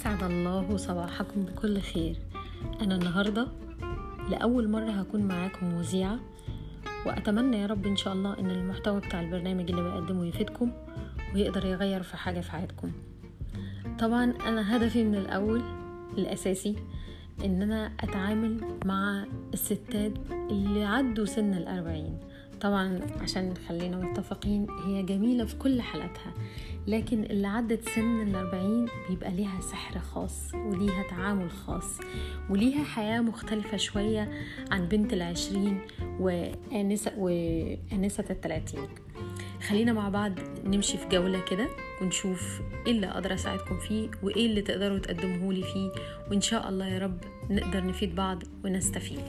أسعد الله صباحكم بكل خير. أنا النهاردة لأول مرة هكون معاكم مذيعة وأتمنى يا رب إن شاء الله إن المحتوى بتاع البرنامج اللي بقدمه يفيدكم ويقدر يغير في حاجة في حياتكم. طبعا أنا هدفي من الأول الأساسي إن أنا أتعامل مع الستات اللي عدوا سن الأربعين. طبعا عشان خلينا متفقين هي جميلة في كل حالاتها لكن اللي عدت سن الأربعين بيبقى ليها سحر خاص وليها تعامل خاص وليها حياة مختلفة شوية عن بنت العشرين وآنسة, وآنسة التلاتين خلينا مع بعض نمشي في جولة كده ونشوف إيه اللي أقدر أساعدكم فيه وإيه اللي تقدروا تقدموه لي فيه وإن شاء الله يا رب نقدر نفيد بعض ونستفيد.